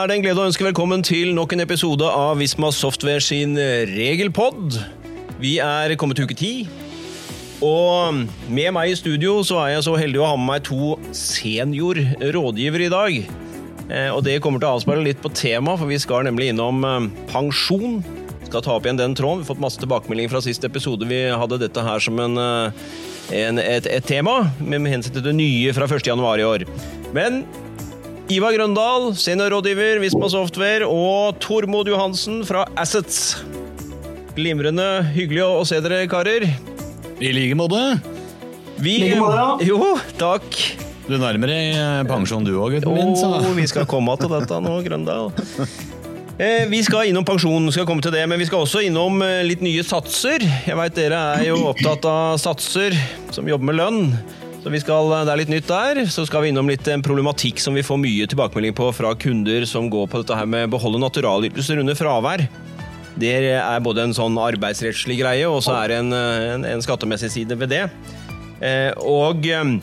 er det en glede å ønske velkommen til nok en episode av Visma Software sin regelpod. Vi er kommet til uke ti. Og med meg i studio så er jeg så heldig å ha med meg to senior rådgivere i dag. Eh, og det kommer til å avspeile litt på temaet, for vi skal nemlig innom eh, pensjon. Skal ta opp igjen den tråden. Vi har fått masse tilbakemeldinger fra siste episode. Vi hadde dette her som en, eh, en et, et, tema, med hensyn til det nye fra 1. januar i år. Men Ivar Grøndal, seniorrådgiver Visma Software, og Tormod Johansen fra Assets. Glimrende hyggelig å se dere, karer. I like måte. Vi like måte, ja. Jo, takk. Du nærmer deg eh, pensjon du òg, gutten min. Så. vi skal komme til dette nå, Grøndal. Eh, vi skal innom pensjon, skal komme til det, men vi skal også innom eh, litt nye satser. Jeg veit dere er jo opptatt av satser som jobber med lønn. Så vi skal, Det er litt nytt der. Så skal vi innom litt en problematikk som vi får mye tilbakemelding på fra kunder som går på dette her med beholde naturalytelser under fravær. Det er både en sånn arbeidsrettslig greie, og så er det en, en, en skattemessig side ved det. Eh, og eh,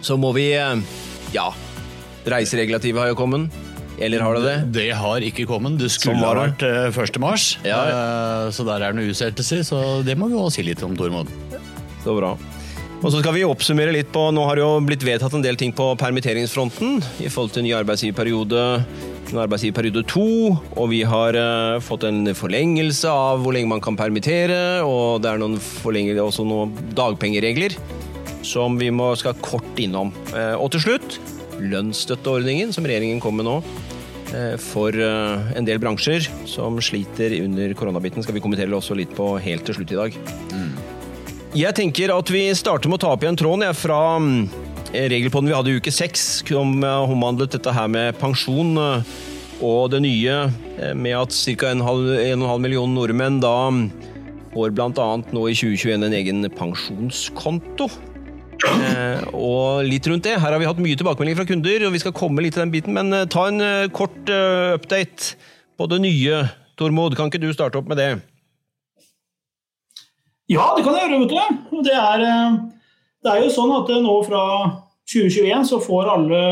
så må vi eh, Ja, reiseregulativet har jo kommet. Eller har det det? Det har ikke kommet. Det skulle ha vært 1. mars. Ja. Så der er det noen utsettelser, så det må vi også si litt om, Tormod. Så bra. Og så skal vi oppsummere litt på, Nå har det jo blitt vedtatt en del ting på permitteringsfronten i forhold til ny arbeidsgiverperiode, arbeidsgiverperiode to. Og vi har uh, fått en forlengelse av hvor lenge man kan permittere. Og det er noen også noen dagpengeregler som vi må, skal kort innom. Uh, og til slutt lønnsstøtteordningen som regjeringen kommer med nå. Uh, for en del bransjer som sliter under koronabiten, skal vi kommentere også litt på helt til slutt i dag. Mm. Jeg tenker at vi starter med å ta opp igjen tråden jeg, fra mm, regelpodden vi hadde i uke seks, som omhandlet dette her med pensjon. Eh, og det nye eh, med at ca. 1,5 million nordmenn da mm, får bl.a. nå i 2021 en egen pensjonskonto. Eh, og litt rundt det. Her har vi hatt mye tilbakemelding fra kunder, og vi skal komme litt til den biten. Men eh, ta en eh, kort eh, update på det nye, Tormod. Kan ikke du starte opp med det? Ja, det kan jeg gjøre. vet du. Det er, eh, det er jo sånn at eh, nå fra 2021 så får alle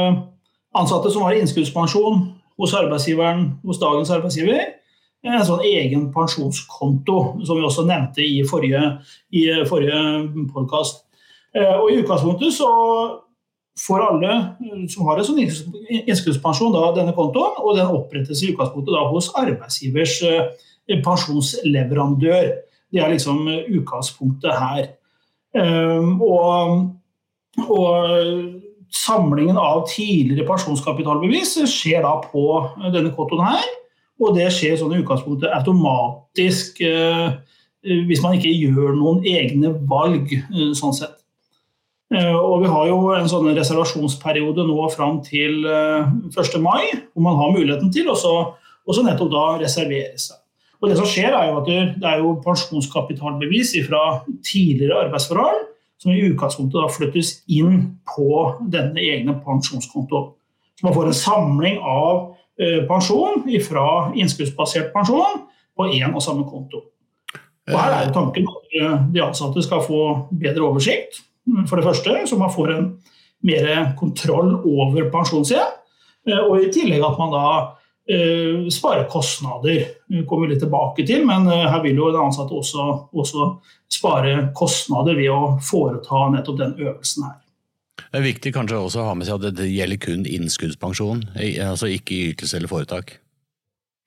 ansatte som har innskuddspensjon hos arbeidsgiveren, hos dagens arbeidsgiver, en sånn egen pensjonskonto, som vi også nevnte i forrige, i forrige podkast. Eh, og I utgangspunktet så får alle som har en sånn innskuddspensjon, da, denne kontoen, og den opprettes i utgangspunktet da, hos arbeidsgivers pensjonsleverandør. Det er liksom eh, utgangspunktet her. Ehm, og, og, samlingen av tidligere pensjonskapitalbevis skjer da på denne kontoen her. Og det skjer sånn i utgangspunktet automatisk eh, hvis man ikke gjør noen egne valg, eh, sånn sett. Og vi har jo en sånn reservasjonsperiode nå fram til 1. mai, hvor man har muligheten til å nettopp da reservere seg. Og det som skjer er jo at Det er jo pensjonskapitalbevis fra tidligere arbeidsforhold som i utgangspunktet da flyttes inn på denne egne pensjonskontoen. Så man får en samling av eh, pensjon fra innskuddsbasert pensjon på én og samme konto. Og Her er jo tanken at eh, de ansatte skal få bedre oversikt, for det første, så man får en mer kontroll over pensjonen sin. Eh, og i tillegg at man da spare kostnader. Det kommer vi litt tilbake til, men eh, her vil jo den ansatte også, også, spare kostnader ved å foreta nettopp den øvelsen her. Det er viktig kanskje også å ha med seg at det gjelder kun innskuddspensjon, altså ikke ytelse eller foretak?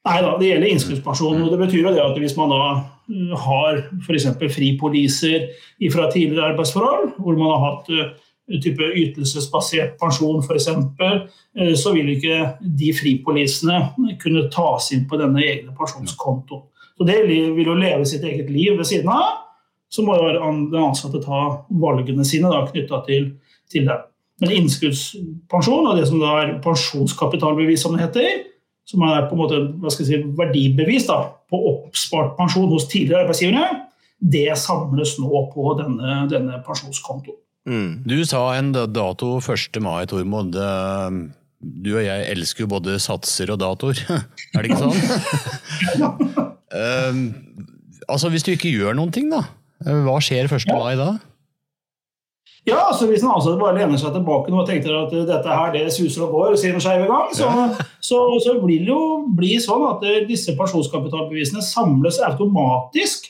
Nei da, det gjelder innskuddspensjon. og Det betyr jo det at hvis man da eh, har f.eks. fripoliser fra tidligere arbeidsforhold, hvor man har hatt eh, type ytelsesbasert pensjon f.eks., eh, så vil ikke de fripolisene kunne tas inn på denne egne pensjonskontoen. Så Det vil jo leve sitt eget liv ved siden av. Så må den ansatte ta valgene sine knytta til, til, det. Men innskuddspensjon og det som da er pensjonskapitalbevis, som det heter, som er på en måte hva skal jeg si, verdibevis da, på oppspart pensjon hos tidligere arbeidsgivere, det samles nå på denne, denne pensjonskontoen. Mm. Du sa en dato 1. mai, Tormod. Du og jeg elsker jo både satser og datoer, er det ikke sånn? uh, altså Hvis du ikke gjør noen ting, da? Hva skjer 1. mai da? Ja, altså Hvis en ansatt bare lener seg tilbake og tenker at dette her det suser og går, sier den skeive gang, så, så, så vil det jo bli sånn at disse pensjonskapitalbevisene samles automatisk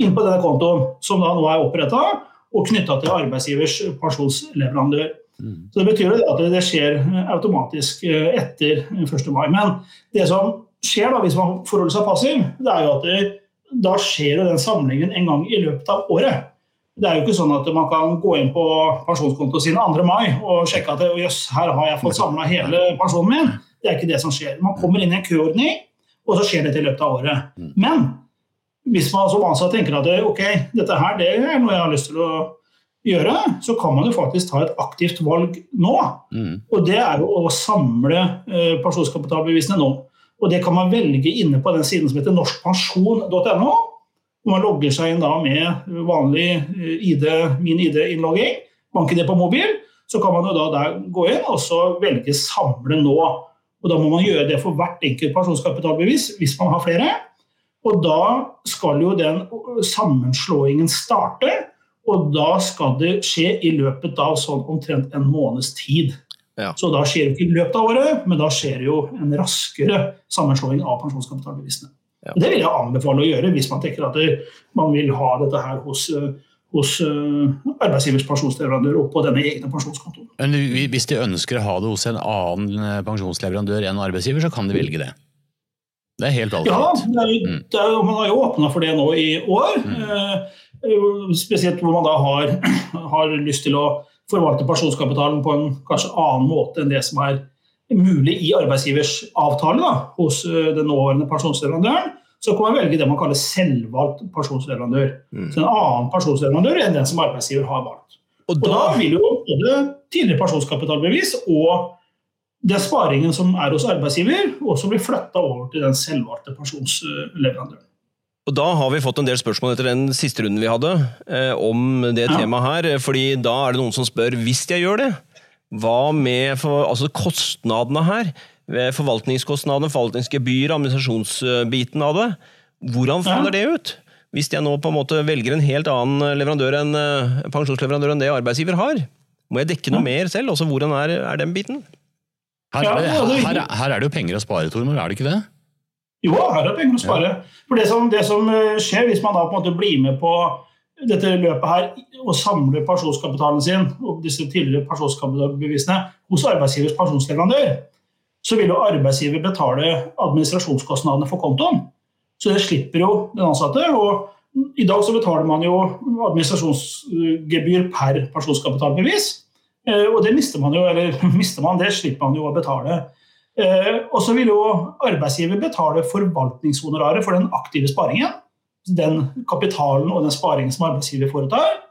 inn på denne kontoen, som da nå er oppretta og knytta til arbeidsgivers pensjonsleverandør. Mm. Så Det betyr at det skjer automatisk eh, etter 1. mai. Men det som skjer da hvis man forholder seg passiv, det er jo at det, da skjer jo den samlingen en gang i løpet av året. Det er jo ikke sånn at man kan gå inn på pensjonskontoen sin 2. mai og sjekke at jøss, her har jeg fått samla hele pensjonen min. Det er ikke det som skjer. Man kommer inn i en køordning, og så skjer det i løpet av året. Mm. Men hvis man som ansatt tenker at ok, dette her det er noe jeg har lyst til å gjøre, så kan man jo faktisk ta et aktivt valg nå. Mm. Og det er jo å samle eh, pensjonskapitalbevisene nå. Og det kan man velge inne på den siden som heter norskpensjon.no. Man logger seg inn da med vanlig eh, ID, min ID-innlogging, bank-ID på mobil. Så kan man jo da der gå inn og så velge 'samle nå'. Og Da må man gjøre det for hvert enkelt pensjonskapitalbevis hvis man har flere. Og da skal jo den sammenslåingen starte. Og da skal det skje i løpet av sånn omtrent en måneds tid. Ja. Så da skjer det ikke i løpet av året, men da skjer det jo en raskere sammenslåing av pensjonskapitalbevisene. Ja. Det vil jeg anbefale å gjøre hvis man tenker at man vil ha dette her hos, hos uh, arbeidsgivers pensjonsleverandør og på denne egne pensjonskontoen. Men hvis de ønsker å ha det hos en annen eh, pensjonsleverandør enn arbeidsgiver, så kan de velge det? Det er helt valgfritt. Ja, det er, mm. det er, man har jo åpna for det nå i år. Mm. Uh, spesielt hvor man da har, har lyst til å forvalte pensjonskapitalen på en kanskje annen måte enn det som er mulig i arbeidsgivers avtale da, hos eh, den nåværende pensjonsleverandøren, så kan man velge det man kaller selvvalgt pensjonsleverandør. Mm. Så En annen pensjonsleverandør enn den som arbeidsgiver har valgt. Og da, og da vil jo både tidligere pensjonskapitalbevis og den sparingen som er hos arbeidsgiver, og som blir flytta over til den selvvalgte pensjonsleverandøren. Og Da har vi fått en del spørsmål etter den siste runden vi hadde eh, om det ja. temaet her. fordi da er det noen som spør hvis jeg gjør det, hva med for, altså kostnadene her? Forvaltningskostnadene, forvaltningsgebyret, administrasjonsbiten av det. Hvordan faller det ut? Hvis jeg nå på en måte velger en helt annen leverandør enn eh, pensjonsleverandør enn det arbeidsgiver har, må jeg dekke noe mer selv? Også Hvordan er, er den biten? Her er, det, her, her er, det, jo penger å spare, Tormod, er det ikke det? Jo, her er det penger å spare. For det som, det som eh, skjer hvis man da på en måte blir med på dette løpet her og samler pensjonskapitalen sin og disse tidligere pensjonskapitalbevisene hos arbeidsgivers pensjonsleverandør, så vil jo arbeidsgiver betale administrasjonskostnadene for kontoen. Så det slipper jo den ansatte. og I dag så betaler man jo administrasjonsgebyr per pensjonskapitalbevis. Eh, og det mister man jo, eller mister man, det slipper man jo å betale. Eh, og så vil jo arbeidsgiver betale forvaltningshonoraret for den aktive sparingen den kapitalen og den sparingen som arbeidsgiver foretar.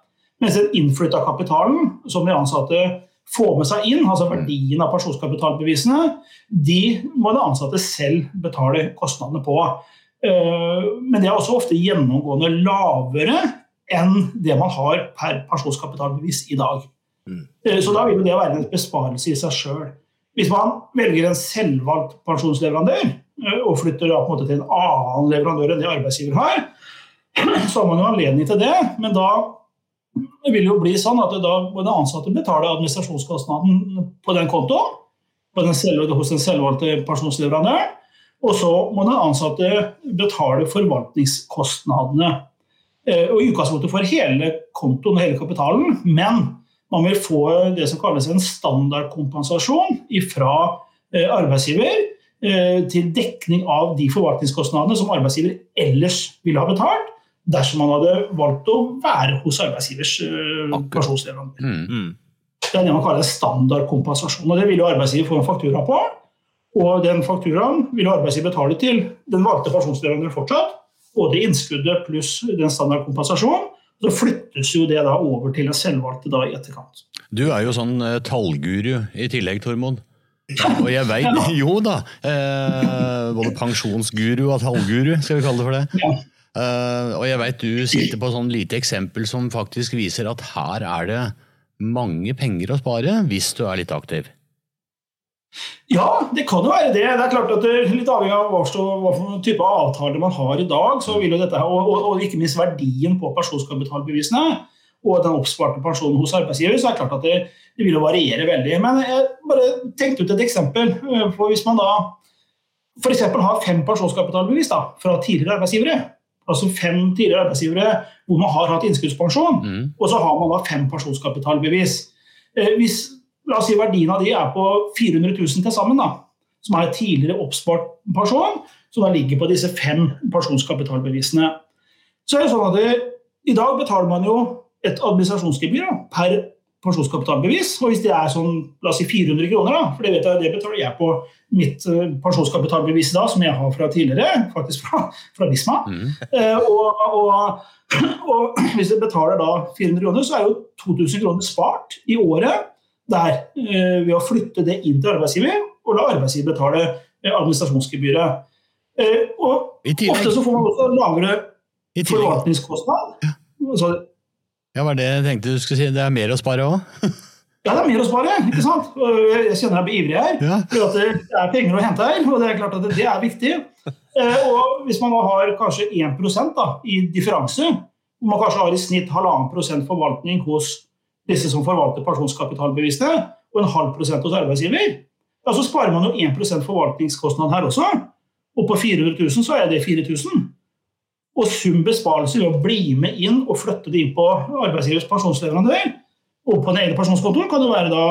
Mens den innflytta kapitalen som de ansatte får med seg inn, altså verdien av pensjonskapitalbevisene, de må de ansatte selv betale kostnadene på. Eh, men det er også ofte gjennomgående lavere enn det man har per pensjonskapitalbevis i dag. Eh, så da vil det være en besparelse i seg sjøl. Hvis man velger en selvvalgt pensjonsleverandør eh, og flytter til en annen leverandør enn det arbeidsgiver har, så har man jo anledning til det. Men da vil det jo bli sånn at da må den ansatte betale administrasjonskostnaden på den kontoen på den selv, hos den selvvalgte pensjonsleverandøren. Og så må den ansatte betale forvaltningskostnadene. Eh, og I utgangspunktet for hele kontoen og hele kapitalen, men man vil få det som kalles en standardkompensasjon fra eh, arbeidsgiver eh, til dekning av de forvaltningskostnadene som arbeidsgiver ellers ville ha betalt dersom man hadde valgt å være hos arbeidsgivers uh, pensjonsleverandør. Mm, mm. Det er det man kaller standardkompensasjon. og Det vil jo arbeidsgiver få en faktura på. Og den fakturaen vil arbeidsgiver betale til den valgte pensjonsleverandøren fortsatt. Både innskuddet pluss den standardkompensasjonen. Så flyttes jo det da over til den selvvalgte da i etterkant. Du er jo sånn uh, tallguru i tillegg, Tormod. Og jeg veit Jo da. Eh, både pensjonsguru og tallguru, skal vi kalle det for det. Ja. Uh, og jeg veit du sitter på et sånn lite eksempel som faktisk viser at her er det mange penger å spare hvis du er litt aktiv. Ja, det kan jo være det. Det er klart at det er Litt avhengig av hva, for type avtaler man har i dag, så vil jo dette, og, og, og ikke minst verdien på pensjonskapitalbevisene. og den oppsparte pensjonen hos arbeidsgiver, så er det klart at det, det vil jo variere veldig. Men jeg bare tenkte ut et eksempel. eh, For hvis man da f.eks. har fem pensjonskapitalbevis da, fra tidligere arbeidsgivere, altså fem tidligere arbeidsgivere hvor man har hatt innskuddspensjon, Mm. og så har man da fem pensjonskapitalbevis. Eh, Hvis la oss si verdien av de er på 400 000 til sammen, da, som er tidligere oppspart pensjon, som da ligger på disse fem pensjonskapitalbevisene, så er det sånn at det, i dag betaler man jo et administrasjonsgebyr da, per pensjonskapitalbevis. Og hvis det er sånn, la oss si 400 kroner, da, for det vet jeg, det betaler jeg på mitt eh, pensjonskapitalbevis da, som jeg har fra tidligere, faktisk fra, fra Visma. Mm. Eh, og, og, og hvis jeg betaler da 400 kroner, så er jo 2000 kroner spart i året der eh, ved å flytte det inn til arbeidsgiver og la arbeidsgiver betale eh, administrasjonsgebyret. Eh, og ofte så får man også lavere forvaltningskostnad. Ja. Ja, var det jeg tenkte du skulle si. Det er mer å spare òg? ja, det er mer å spare, ikke sant? Jeg kjenner jeg blir ivrig her. Ja. For at det er penger å hente her, og det er klart at det, er viktig. Og hvis man har kanskje 1% da, i differanse, hvor man kanskje har i snitt halvannen prosent forvaltning hos disse som forvalter pensjonskapitalbevisene, og en halv prosent hos arbeidsgiver, ja, så sparer man jo 1% forvaltningskostnad her også. Og på 400 000 så er det 4000. Og sum besparelse ved å bli med inn og flytte det inn på arbeidsgivers pensjonsleverandør og på den egne pensjonskontoen kan det være da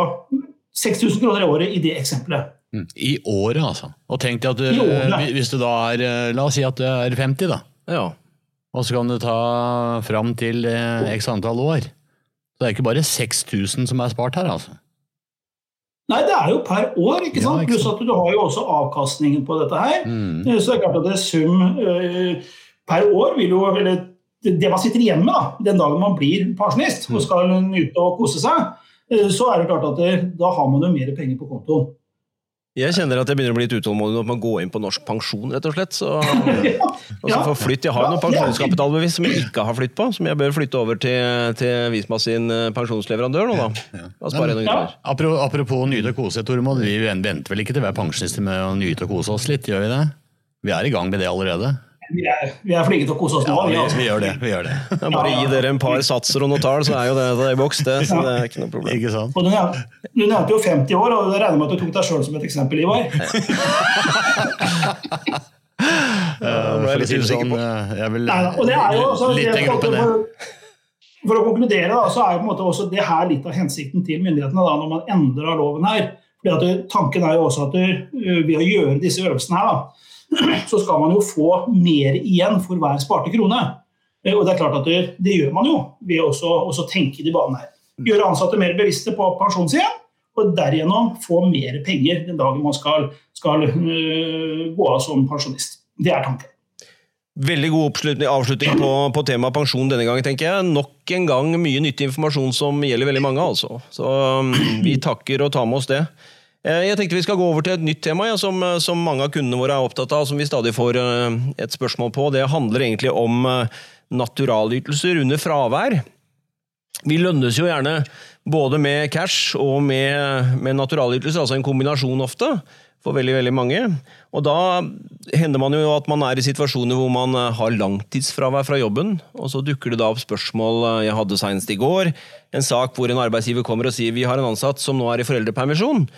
6000 kroner i året i det eksempelet. Mm. I året, altså. Og tenk deg at du, året. hvis du da er eh, La oss si at du er 50, da. Ja. Og så kan du ta fram til eh, x antall år. Så det er ikke bare 6000 som er spart her, altså. Nei, det er jo per år, ikke Ja, sant? Pluss at du har jo også avkastningen på dette her. Mm. Eh, Så det er klart at det er sum uh, per år vil jo eller det man sitter igjen med da, den dagen man blir pensjonist og skal nyte og kose seg, uh, så er det klart at det, da har man jo mer penger på kontoen. Jeg kjenner at jeg begynner å bli litt utålmodig med å gå inn på norsk pensjon, rett og slett. Så, og så få flytt. Jeg har jo noen pensjonskapitalbevis som jeg ikke har flytt på, som jeg bør flytte over til, til Visma sin eh, pensjonsleverandør nå, da. Da sparer jeg noen Ja. kroner. Apro- Apropos nyte og kose, Tormod. Vi venter vel ikke til vi er pensjonister med å nyte og kose oss litt, gjør vi det? Vi er i gang med det allerede. Vi er, vi er flinke til å kose oss nå. Ja, vi, vi, altså. vi gjør det. vi gjør det. Det bare gi dere en par satser og noen tall, så er jo det, det er i boks, det. Så det er ikke noe problem. Ikke sant? Og du nevnte, du nevnte jo 50 år, og jeg regner med at du tok deg sjøl som et eksempel, Ivar. det jeg si sånn, på. eh, jeg vil Nei, og det er jo også, litt lenger opp enn det. for, å konkludere, da, så er jo på en måte også det her litt av hensikten til myndighetene da, når man endrer loven her. Fordi at Tanken er jo også at du, øh, ved å gjøre disse øvelsene her, da, så skal man jo få mer igjen for hver sparte krone. Eh, Og det er klart at det, det gjør man jo ved også, også tenke i de banene her. Gjøre ansatte mer bevisste på pensjonssiden, og derigjennom få mer penger den dagen man skal, skal øh, gå av som pensjonist. Det er tanken. Veldig god avslutning på, på temaet pensjon denne gangen, tenker jeg. Nok en gang mye nyttig informasjon som gjelder veldig mange, altså. Så um, vi takker og tar med oss det. Eh, Jeg tenkte vi skal gå over til et nytt tema ja, som, eh, som mange av kundene våre er opptatt av, som vi stadig får eh, et spørsmål på. Det handler egentlig om naturalytelser under fravær. Vi lønnes jo gjerne både med cash og med, med naturalytelser, altså en kombinasjon ofte, for veldig, veldig mange. Og da hender man jo at man er i situasjoner hvor man har langtidsfravær fra jobben, og så dukker det da opp spørsmål jeg hadde senest i går, en sak hvor en arbeidsgiver kommer og sier vi har en ansatt som nå er i foreldrepermisjon,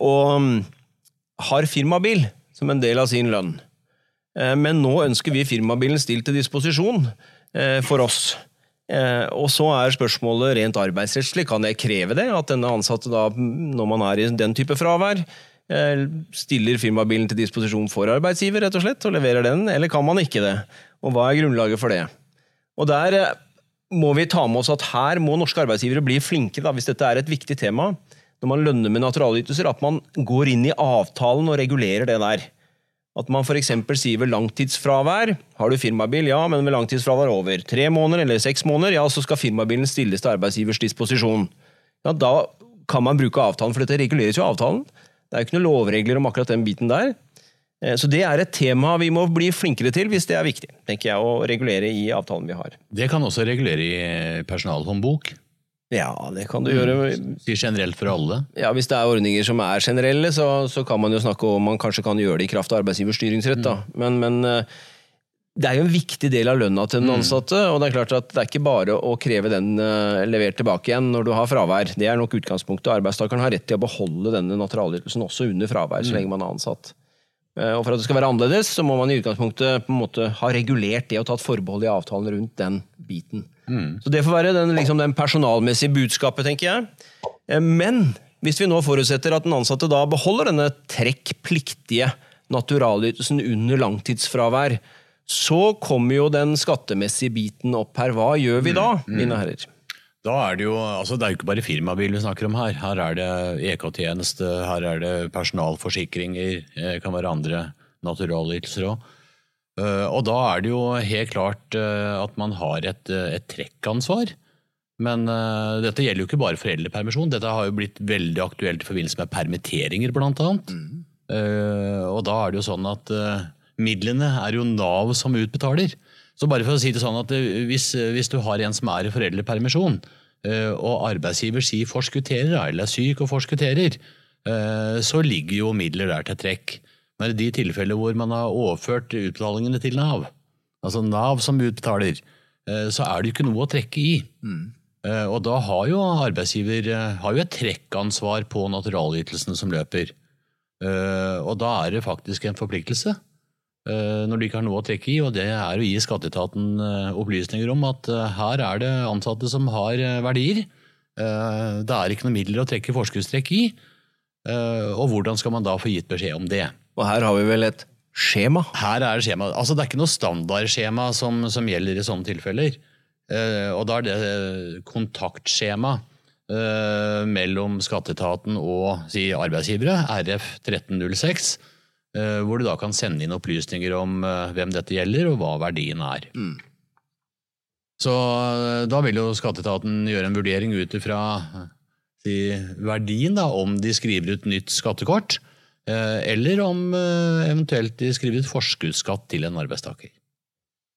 og mm, har firmabil som en del av sin lønn. Eh, Men nå ønsker vi firmabilen stilt til disposisjon eh, for oss. Eh, Og så er spørsmålet rent arbeidsrettslig, kan jeg kreve det? At denne ansatte da, når man er i den type fravær, stiller firmabilen til disposisjon for arbeidsgiver, rett og slett, og leverer den, eller kan man ikke det? Og hva er grunnlaget for det? Og der må vi ta med oss at her må norske arbeidsgivere bli flinke, da, hvis dette er et viktig tema, når man lønner med naturalytelser, at man går inn i avtalen og regulerer det der. At man f.eks. sier ved langtidsfravær Har du firmabil? Ja, men ved langtidsfravær over tre måneder eller seks måneder, ja, så skal firmabilen stilles til arbeidsgivers disposisjon. Ja, Da kan man bruke avtalen, for dette reguleres jo av avtalen. Det er jo ikke noen lovregler om akkurat den biten der. Eh, Så det er et tema vi må bli flinkere til hvis det er viktig, tenker jeg, å regulere i avtalen vi har. Det kan også regulere i personalhåndbok. Ja, det kan du gjøre. Sier generelt for alle. Ja, Hvis det er ordninger som er generelle, så, så kan man jo snakke om man kanskje kan gjøre det i kraft av arbeidsgivers styringsrett. da. Men, men eh, det er jo en viktig del av lønna til den ansatte, og det er klart at det er ikke bare å kreve den eh, levert tilbake igjen når du har fravær. Det er nok utgangspunktet. Arbeidstakeren har rett til å beholde denne naturalytelsen også under fravær, så lenge man er ansatt. Eh, Og for at det skal være annerledes, så må man i utgangspunktet på en måte ha regulert det og tatt forbehold i avtalen rundt den biten. Så det får være den, liksom, den personalmessige budskapet, tenker jeg. Eh, Men hvis vi nå forutsetter at den ansatte da beholder denne trekkpliktige naturalytelsen under langtidsfravær, så kommer jo den skattemessige biten opp her. Hva gjør vi da, mine herrer? Da er det jo altså det er jo ikke bare firmabil vi snakker om her. Her er det EK-tjeneste, her er det personalforsikringer, det kan være andre naturalytelser òg. Og da er det jo helt klart eh, at man har et, eh, et trekkansvar. Men eh, dette gjelder jo ikke bare foreldrepermisjon. Dette har jo blitt veldig aktuelt i forbindelse med permitteringer, blant annet. Eh, og da er det jo sånn at eh, midlene er jo Nav som utbetaler. Så bare for å si det sånn at eh, hvis, hvis du har en som er i foreldrepermisjon, eh, og arbeidsgiver sier forskutterer, eller er syk og forskutterer, eh, så ligger jo midler der til trekk. Men i de tilfeller hvor man har overført utbetalingene til Nav, altså Nav som utbetaler, eh, så er det jo ikke noe å trekke i. Mm. Og da har jo arbeidsgiver eh, har jo et trekkansvar på naturalytelsene som løper. Eh, Og da er det faktisk en forpliktelse eh, når de ikke har noe å trekke i, og det er å gi skatteetaten eh, opplysninger om at eh, her er det ansatte som har eh, verdier. Eh, Det er ikke noe midler å trekke forskuddstrekk i. Eh, Og hvordan skal man da få gitt beskjed om det? Og her har vi vel et skjema. Her er skjema. Altså, det er ikke noe standardskjema som, som gjelder i sånne tilfeller. Eh, og da er det kontaktskjema eh, mellom skatteetaten og si, arbeidsgivere, RF 1306, eh, hvor du da kan sende inn opplysninger om eh, hvem dette gjelder, og hva verdien er. Så eh, da vil jo skatteetaten gjøre en vurdering ut ifra eh, si, verdien, da, om de skriver ut nytt skattekort, eh, eller om eh, eventuelt de skriver ut forskuddsskatt til en arbeidstaker.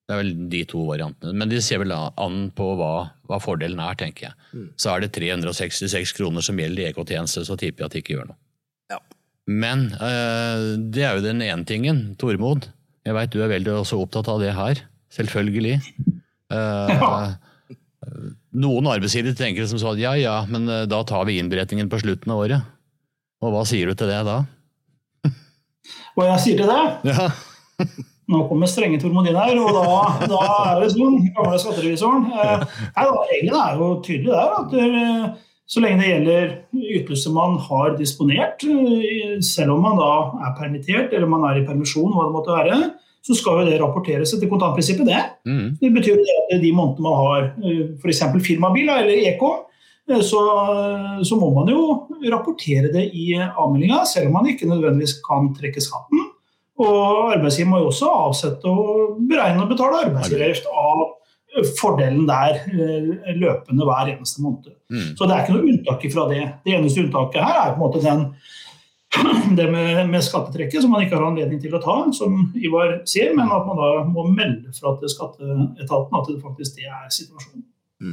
Det er vel de to variantene. Men de ser vel an på hva, hva fordelen er, tenker jeg. Så er det 366 kroner som gjelder i EK-tjeneste, så tipper jeg at de ikke gjør noe. Ja. Men eh, det er jo den ene tingen. Tormod, jeg veit du er veldig også opptatt av det her. Selvfølgelig. Eh, Noen arbeidsgivere tenker som så at ja ja, men eh, da tar vi innberetningen på slutten av året. Og hva sier du til det da? Hva jeg sier til det? Ja. Nå kommer strenge Tormod inn her, og da, da er det sånn. Gamle skatterevisoren. Eh, nei, da, Regelen er jo tydelig der. at eh, Så lenge det gjelder ytelser man har disponert, eh, selv om man da er permittert eller man er i permisjon, hva det måtte være, så skal jo det rapporteres etter kontantprinsippet. Det Mm. Det betyr at de månedene man har f.eks. firmabil eller EK, eh, så, så må man jo rapportere det i avmeldinga, selv om man ikke nødvendigvis kan trekke skatten. Og arbeidsgiver må jo også avsette og beregne og betale arbeidsgiveravgift av fordelen der eh, løpende hver eneste måned. Mm. Så det er ikke noe unntak fra det. Det eneste unntaket her er på en måte den, det med, med skattetrekket som man ikke har anledning til å ta, som Ivar sier, men at man da må melde fra til skatteetaten at det faktisk det er situasjonen.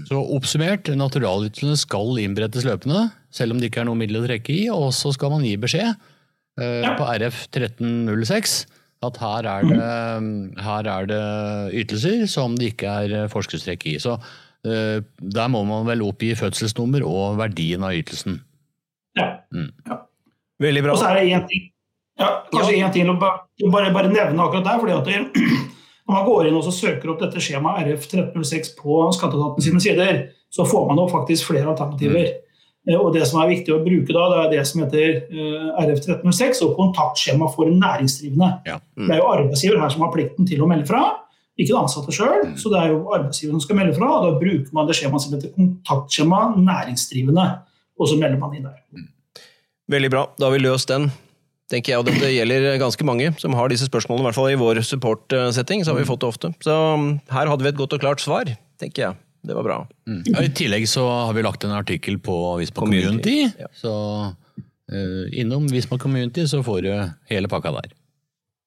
Så oppsummert, naturalytelsene skal innberettes løpende, selv om det ikke er noe middel å trekke i, og så skal man gi beskjed eh, Ja. på RF 1306 at her er, det, her er det ytelser som det ikke er eh, forskuddstrekk i. Så eh, der må man vel oppgi fødselsnummer og verdien av ytelsen. Ja. Veldig bra. Og så er det én ting ja, kanskje en ting å bare, bare nevne akkurat der. fordi at det, Når man går inn og så søker opp dette skjemaet RF1306 på skatteetaten sine sider, så får man jo faktisk flere alternativer. Mm. Og Det som er viktig å bruke da, det er det som heter eh, RF1306 og kontaktskjema for næringsdrivende. Ja. Det er jo arbeidsgiver her som har plikten til å melde fra, ikke den ansatte sjøl. Så det er jo arbeidsgiver som skal melde fra, og da bruker man det skjemaet som heter kontaktskjema næringsdrivende. Og så melder man inn der. Veldig bra. Da har vi løst den. Tenker jeg, og Dette gjelder ganske mange som har disse spørsmålene. I hvert fall i vår support-setting så har vi fått det ofte. Så um, her hadde vi et godt og klart svar, tenker jeg. Det var bra. Mm. I tillegg så har vi lagt en artikkel på Visma Community, Community. ja. Så uh, innom Visma Community så får du hele pakka der.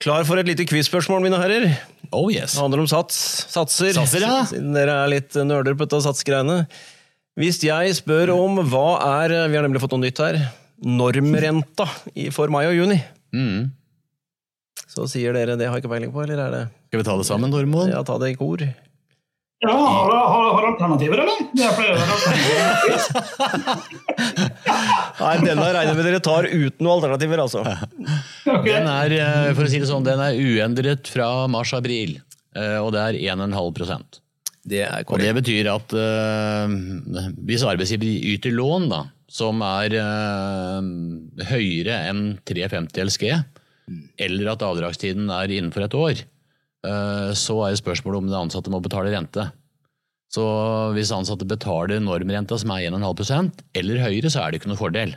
Klar for et lite quiz-spørsmål, mine herrer. Oh yes. Det handler om sats. Satser. Satser, ja. Siden dere er litt nerder på dette satsgreiene. Hvis jeg spør om hva er Vi har nemlig fått noe nytt her. Normrenta for mai og juni. Mm. Så sier dere det, har jeg ikke peiling på, eller er det Skal vi ta det sammen, Tormod? Ja, ta det i kor. Ja, har, har, har alternativer, eller? Jeg pleier å. Nei, denne regner med dere tar uten noen alternativer, altså. Okay. Den er, eh, for å si det sånn, den er uendret fra mars-april, eh, og det er 1,5 Det er Og det betyr at uh, hvis arbeidsgiver yter lån da, som er eh, høyere enn 350 LSG, eller at avdragstiden er innenfor et år, eh, så er spørsmålet om den ansatte må betale rente. Så hvis ansatte betaler normrenta som er 1,5% eller høyere, så er det ikke noen fordel.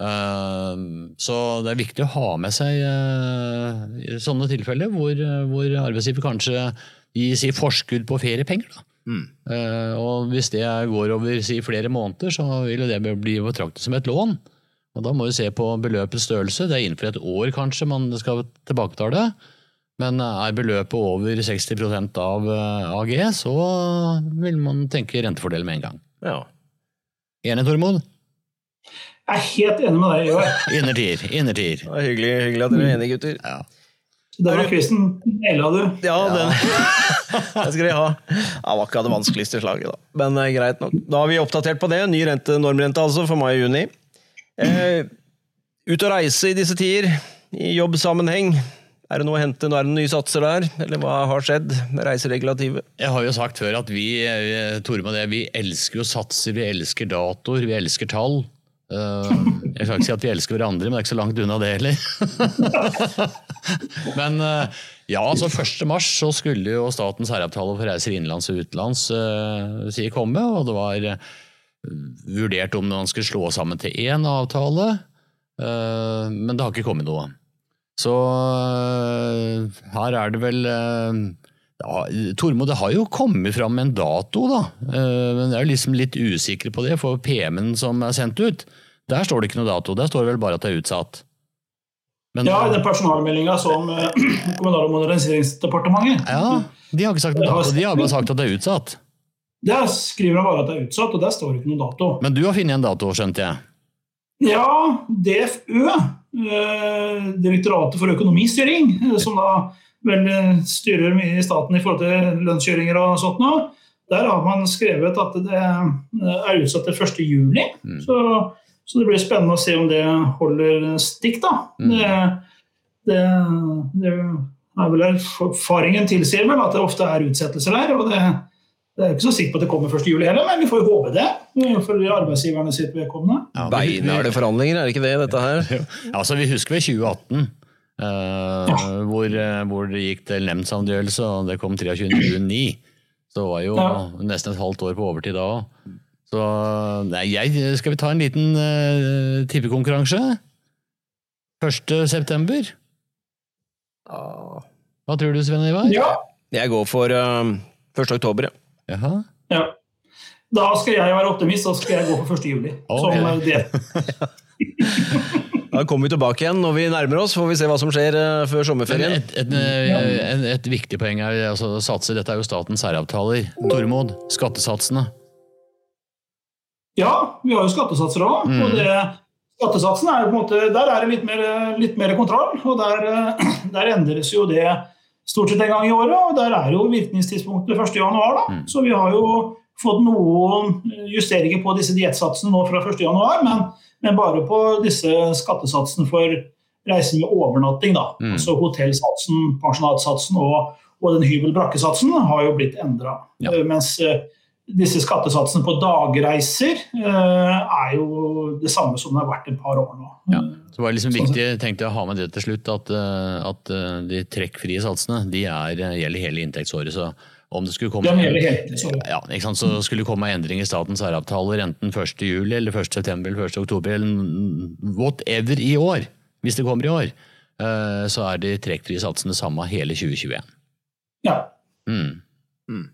Eh, Så det er viktig å ha med seg eh, sånne tilfeller hvor, hvor arbeidsgiver kanskje gir si forskudd på feriepenger. Da. Eh, Og hvis det går over si, flere måneder, så vil det bli betraktet som et lån. Og Da må vi se på beløpets størrelse. Det er innenfor et år kanskje man skal tilbaketale. Men er beløpet over 60 av eh, AG, så vil man tenke rentefordel med en gang. Ja. Enig, Tormod? Jeg er helt enig med deg. Innertier. Innertier. Er hyggelig, hyggelig at dere er enige, gutter. Ja. Denne quizen naila du. Ja, den det skal de ha. Det var ikke det vanskeligste slaget, da. Men eh, greit nok. Da har vi oppdatert på det. Ny rente, normrente altså, for mai og juni. Eh, ut og reise i disse tider, i jobbsammenheng. Er det noe å hente? Nå er det nye satser der? Eller hva har skjedd med reiseregulativet? Jeg har jo sagt før at vi, Tore med jeg, vi elsker jo satser, vi elsker datoer, vi elsker tall. Eh, Jeg skal ikke si at vi elsker hverandre, men det er ikke så langt unna det heller. Men eh, ja, så 1. mars så skulle jo statens herreavtale for reiser innenlands og utenlands eh, si komme, og det var vurdert om man skulle slå sammen til én avtale, men det har ikke kommet noe. Så her er det vel ja, Tormod, det har jo kommet fram en dato, da. Eh, Men jeg er jo liksom litt usikker på det, for PM-en som er sendt ut, der står det ikke noe dato. Der står det vel bare at det er utsatt. Men, Ja, i den personalmeldinga som eh, Kommunal- og moderniseringsdepartementet ja, de har ikke sagt noe dato, de har bare sagt at det er utsatt. Der skriver han bare at det er utsatt, og der står det ikke noen dato. Men du har funnet en dato, skjønte jeg. Ja, DFØ, eh, Direktoratet for økonomistyring, som da vel styrer mye i staten i forhold til lønnskjøringer og sånt nå, der har man skrevet at det er utsatt til 1. juli. Mm. Så, så det blir spennende å se om det holder stikk, da. Mm. Det, det, det er vel Erfaringen tilsier vel at det ofte er utsettelser der. og det det er ikke så sikkert på at det kommer 1. juli heller, men vi får jo håpe det. For arbeidsgiverne sitt vedkommende. Ja, Beinharde forhandlinger, er det ikke det, dette her? Altså, Vi husker ved 2018, eh, hvor, eh, hvor det gikk til nemndsavgjørelse, og det kom 23.09. Så det var jo Ja. nesten et halvt år på overtid da òg. Så nei, jeg, skal vi ta en liten uh, tippekonkurranse? 1. september? Hva tror du, Sven Ivar? Ja, Jeg går for um, 1. oktober, ja. Ja. Da skal jeg være optimist, og skal jeg gå for 1. juli. Okay. Som det. Da kommer vi tilbake igjen når vi nærmer oss, får vi se hva som skjer uh, før sommerferien. et, et, eh, et, et viktig poeng er altså, satser. Dette er jo statens særavtaler. Tormod, skattesatsene. Ja, vi har jo skattesatser òg. Mm. Og det, skattesatsen er jo på en måte, der er det litt mer, litt mer kontroll. Og der, eh, der endres jo det stort sett en gang i året. Og der er jo virkningstidspunktet 1. januar, da. Mm. Så vi har jo fått noen justeringer på disse diettsatsene nå fra 1. januar, men, men bare på disse skattesatsene for reiser med overnatting. da. Mm. Altså hotellsatsen, pensjonatsatsen og, og den hybel-brakkesatsen har jo blitt endra. Ja. Mens eh, disse skattesatsene på dagreiser eh, er jo det samme som det har vært et par år nå. Ja. Så det var liksom viktig tenkte jeg, å ha med det til slutt, at, eh, at eh, de trekkfrie satsene de er, eh, gjelder hele inntektsåret. så om det skulle komme, Den hele ja, ikke sant? Så skulle det komme endring i statens særavtaler enten 1. juli, eller 1. september eller 1. oktober, eller whatever i år, hvis det kommer i år, eh, så er de trekkfrie satsene samme hele 2021. Ja. Mm. Mm.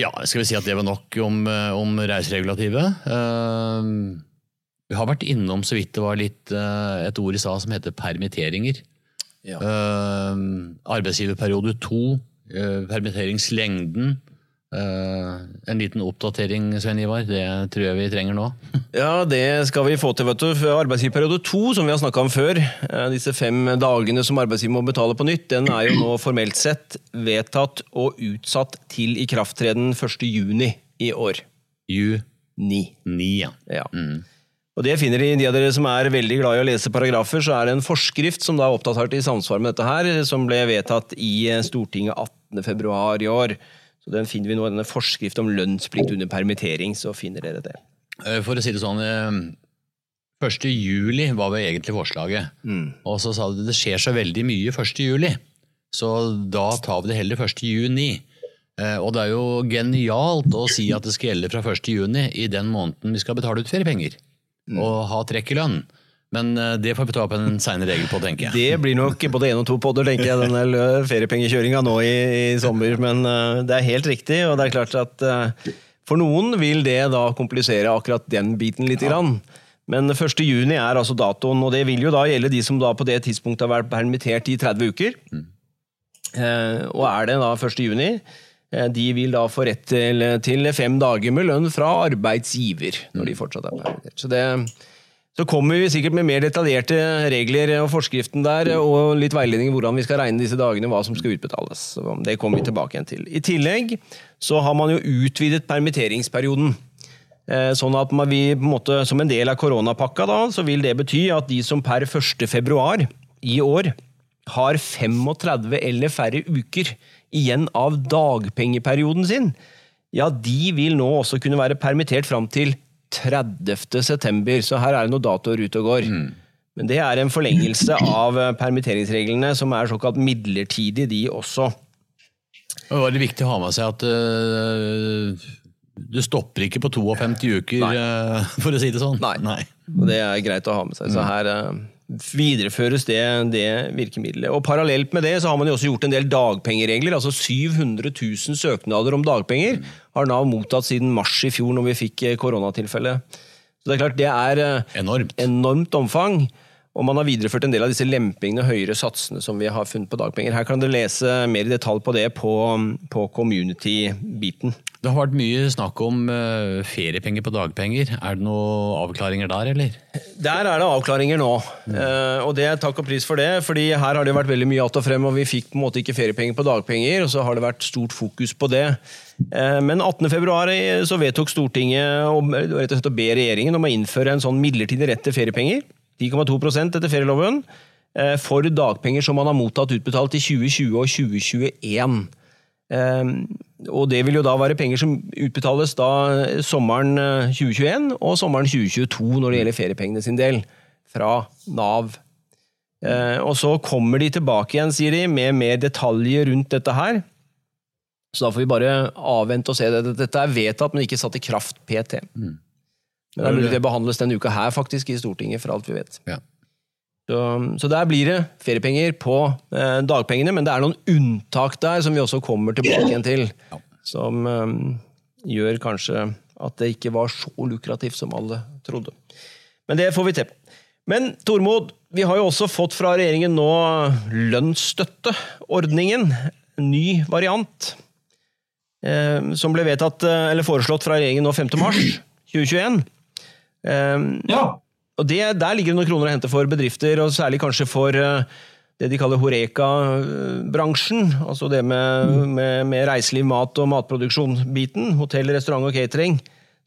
Ja, skal vi si at det var nok om, eh, om reiseregulativet. Eh, vi har vært innom så vidt det var litt et ord i stad som heter permitteringer. Ja. Arbeidsgiverperiode to, permitteringslengden, Eh, en liten oppdatering, Svein Ivar, det tror jeg vi trenger nå. Ja, det skal vi få til, vet du. Arbeidsgiverperiode to, som vi har snakka om før, eh, disse fem dagene som arbeidsgiver må betale på nytt, den er jo nå formelt sett vedtatt og utsatt til ikrafttreden 1.6 i år. Ju Ni. ni, ja. Ja. Og det finner de, de av dere som er veldig glad i å lese paragrafer, så er det en forskrift som da er oppdatert i samsvar med dette her, som ble vedtatt i Stortinget 18.2 i år. Så den finner vi nå, denne forskrift om lønnsplikt under permittering, så finner dere det. Eh, For å si det sånn, eh, 1. juli var vel egentlig forslaget. Og så sa du det skjer så veldig mye 1. juli, så da tar vi det heller 1. juni. Eh, Og det er jo genialt å si at det skal gjelde fra 1. juni i den måneden vi skal betale ut feriepenger. Og ha trekk i lønn. Men eh, det får vi ta opp en seinere regel på, tenker jeg. Det blir nok både én og to podder, tenker jeg, denne lø- feriepengekjøringa nå i, i sommer. Men eh, det er helt riktig, og det er klart at eh, for noen vil det da komplisere akkurat den biten litt. Grann. Men 1. juni er altså datoen, og det vil jo da gjelde de som da på det tidspunktet har vært permittert i 30 uker. Eh, og er det da 1. juni, de vil da få rett til, til fem dager med lønn fra arbeidsgiver når de fortsatt er permittert. Så det så kommer vi sikkert med mer detaljerte regler og forskriften der, og litt veiledning i hvordan vi skal regne disse dagene, hva som skal utbetales. Så det kommer vi tilbake igjen til. I tillegg så har man jo utvidet permitteringsperioden. Eh, Sånn at man, vi, på en måte, Som en del av koronapakka da, så vil det bety at de som per 1. februar i år har 35 eller færre uker igjen av dagpengeperioden sin, ja, de vil nå også kunne være permittert fram til 30. september. Så her er det noen datoer ute og går. Men det er en forlengelse av eh, permitteringsreglene, som er såkalt midlertidig, de også. Det var viktig å ha med seg at uh, du stopper ikke på 52 uker, Nei. øh, for å si det sånn. Nei. Og det er greit å ha med seg. Så her eh, videreføres det, det virkemidlet. Og parallelt med det så har man jo også gjort en del dagpengeregler. altså 700 000 søknader om dagpenger har Nav mottatt siden mars i fjor, når vi fikk eh, koronatilfellet. Så det er klart det er eh, Enormt. enormt omfang. Og man har videreført en del av disse lempingene og høyere satsene som vi har funnet på dagpenger. Her kan dere lese mer i detalj på det på, på community-biten. Det har vært mye snakk om øh, feriepenger på dagpenger. Er det noen avklaringer der, eller? Der er det avklaringer nå, eh, og det er takk og pris for det. fordi her har det vært veldig mye att og frem, og vi fikk på en måte ikke feriepenger på dagpenger, og så har det vært stort fokus på det. Eh, Men 18. februar så vedtok Stortinget å be regjeringen om å innføre en sånn midlertidig rett til feriepenger, 10,2% etter ferieloven, eh, for dagpenger som man har mottatt utbetalt i 2020 og 2021. Eh, Og det vil jo da være penger som utbetales da sommeren eh, 2021 og sommeren 2022 når det gjelder feriepengene sin del, fra Nav. Eh, Og så kommer de tilbake igjen, sier de, med mer detaljer rundt dette her. Så da får vi bare avvente og se. det. Dette er vedtatt, men ikke satt i kraft PT. Men det er mulig det behandles denne uka her, faktisk, i Stortinget, for alt vi vet. Ja. Så, så der blir det feriepenger på eh, dagpengene, men det er noen unntak der som vi også kommer tilbake igjen til. Som eh, gjør kanskje at det ikke var så lukrativt som alle trodde. Men det får vi til. Men Tormod, vi har jo også fått fra regjeringen nå lønnsstøtteordningen. En ny variant. Eh, som ble vedtatt, eh, eller foreslått fra regjeringen nå 5. mars 2021. Eh, Ja. Og det, Der ligger det noen kroner å hente for bedrifter, og særlig kanskje for eh, det de kaller Horeka-bransjen. Altså det med, med, med reiseliv, mat og matproduksjon-biten. Hotell, restaurant og catering.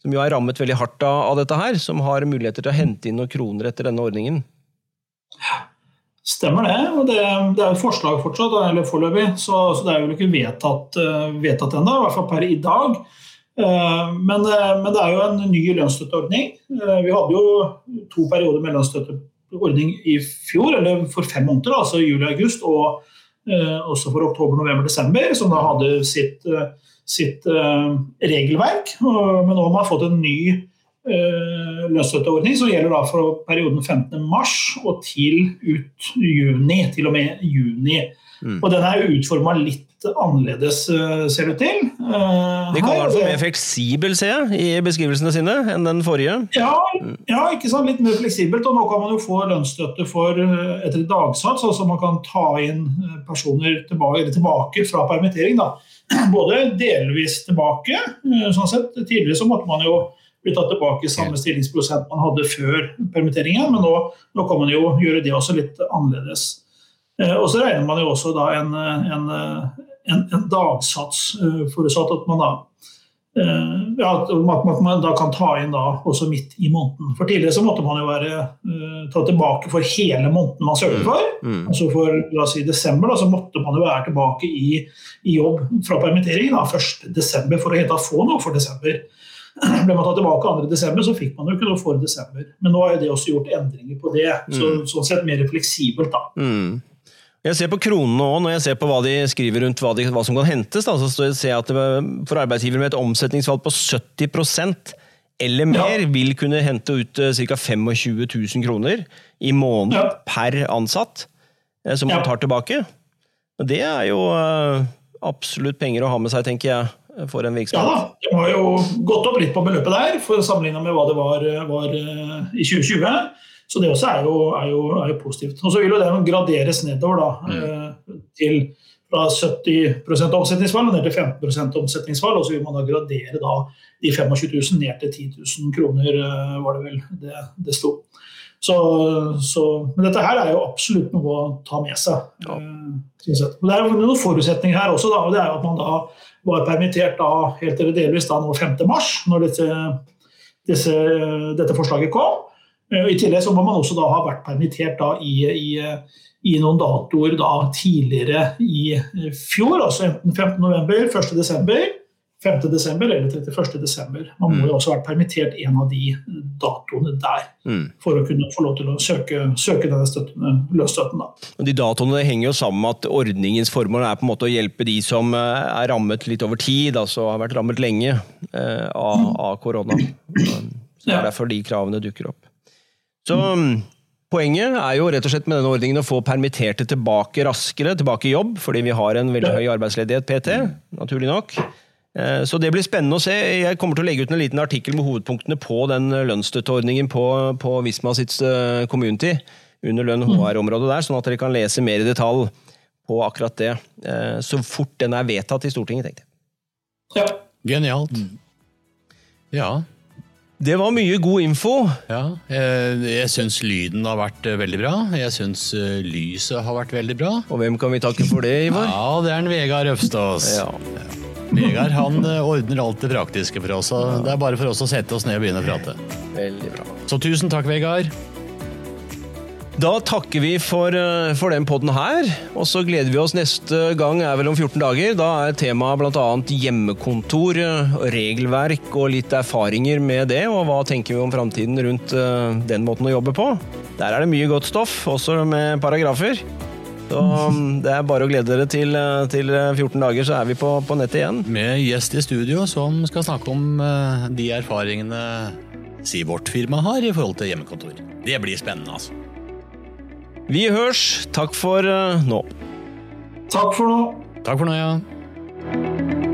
Som jo er rammet veldig hardt av, av dette her. Som har muligheter til å hente inn noen kroner etter denne ordningen. Stemmer det. og Det, det er et forslag fortsatt, eller foreløpig, så, så det er jo ikke vedtatt, eh, vedtatt ennå. I hvert fall per i dag. Eh, Men, eh, men det er jo en ny lønnsstøtteordning. Eh, Vi hadde jo to perioder med lønnsstøtteordning i fjor, eller for fem måneder, altså juli og august, og også for oktober, november, desember, som da hadde sitt, sitt regelverk. Men nå har man fått en ny lønnsstøtteordning som gjelder da for perioden 15. mars og til ut juni, til og med juni. Mm. Og den er utforma litt annerledes, eh, ser det ut til. Eh, De kaller den for mer fleksibel, ser jeg, i beskrivelsene sine, enn den forrige. Ja, ja, ikke sant? litt mer fleksibelt. Og nå kan man jo få lønnsstøtte for eh, etter et dagsats, altså man kan ta inn personer tilbake, eller tilbake fra permittering da, både delvis tilbake. sånn sett. Tidligere så måtte man jo bli tatt tilbake i samme stillingsprosent man hadde før permitteringen, men nå, nå kan man jo gjøre det også litt annerledes. Og så regner man jo også da en, en, en, en dagsats, eh, forutsatt at man da eh, ja, at man, da kan ta inn da også midt i måneden. For Tidligere så måtte man jo være uh, tatt tilbake for hele måneden man søkte for. Mm. Altså For la oss si desember da, så måtte man jo være tilbake i, i jobb fra permittering da, 1. desember for å helt tatt få noe for desember. Ble man tatt tilbake 2. desember, så fikk man jo ikke noe for desember. Men nå har jo det også gjort endringer på det. Så, sånn sett mer fleksibelt, da. Mm. Jeg ser på kronene òg, når jeg ser på hva de skriver rundt hva, de, hva som kan hentes. Da, så ser jeg at det, for arbeidsgivere med et omsetningsfall på 70% eller mer vil kunne hente ut ca. 25 000 kroner i måneden Ja. per ansatt, eh, som man tar tilbake. Og Det er jo eh, absolutt penger å ha med seg, tenker jeg, for en Ja virksomhet. da, Det har jo gått opp litt på beløpet der, for sammenligna med hva det var, var eh, i 2020. Så det også er jo, er jo, er jo positivt. Og så vil jo det graderes nedover da, mm. til fra 70 omsetningsfall ned til 15% omsetningsfall. Og så vil man da gradere da de 25 000 ned til 10 000 kroner, eh, var det vel det, det sto. Så, så, men dette her er jo absolutt noe å ta med seg. Ja. eh. Men det er jo noen forutsetninger her også. Da, og det er jo at man da var permittert da, helt eller delvis da nå 5. mars, når dette, disse, dette forslaget kom. Eh, I tillegg så må man også da ha vært permittert da i, i, i noen datoer da tidligere i eh, fjor, altså enten 15. november, 1. desember, 5. desember eller 31. desember. Man må Mm. jo også ha vært permittert en av de datoene der Mm. for å kunne få lov til å søke, søke denne støtten, lønnsstøtten. Da. De datoene henger jo sammen med at ordningens formål er på en måte å hjelpe de som eh, er rammet litt over tid, altså har vært rammet lenge eh, av, av korona. Så det er derfor de kravene dukker opp. Så mm, Poenget er jo rett og slett med denne ordningen å få permitterte tilbake raskere, tilbake i jobb, fordi vi har en veldig høy arbeidsledighet PT, naturlig nok. Eh, Så det blir spennende å se. Jeg kommer til å legge ut en liten artikkel med hovedpunktene på den lønnsstøtteordningen på, på Visma sitt eh, community, under lønn HR-området der, sånn at dere kan lese mer i detalj på akkurat det. eh, Så fort den er vedtatt i Stortinget, tenkte jeg. Ja. Genialt. Ja. Det var mye god info. ja. Jeg, jeg syns lyden har vært eh, veldig bra. Jeg syns eh, lyset har vært veldig bra. Og hvem kan vi takke for det, Ivar? Ja, det er en Vegard Øvstås. Ja. Vegard han eh, ordner alt det praktiske for oss. Det er bare for oss å sette oss ned og begynne å prate. Veldig bra. Så tusen takk, Vegard. Da takker vi for, eh, for den podden her, og så gleder vi oss neste gang er vel om 14 dager. Da er temaet bl.a. hjemmekontor, eh, regelverk og litt erfaringer med det, og hva tenker vi om framtiden rundt eh, den måten å jobbe på. Der er det mye godt stoff, også med paragrafer. Så mm, det er bare å glede dere til, til 14 dager, så er vi på, på nettet igjen. Med gjest i studio som skal snakke om de erfaringene Sivert-firmaet firma har i forhold til hjemmekontor. Det blir spennende, altså. Vi hørs. Takk for eh, nå. Takk for nå. Takk for nå, ja.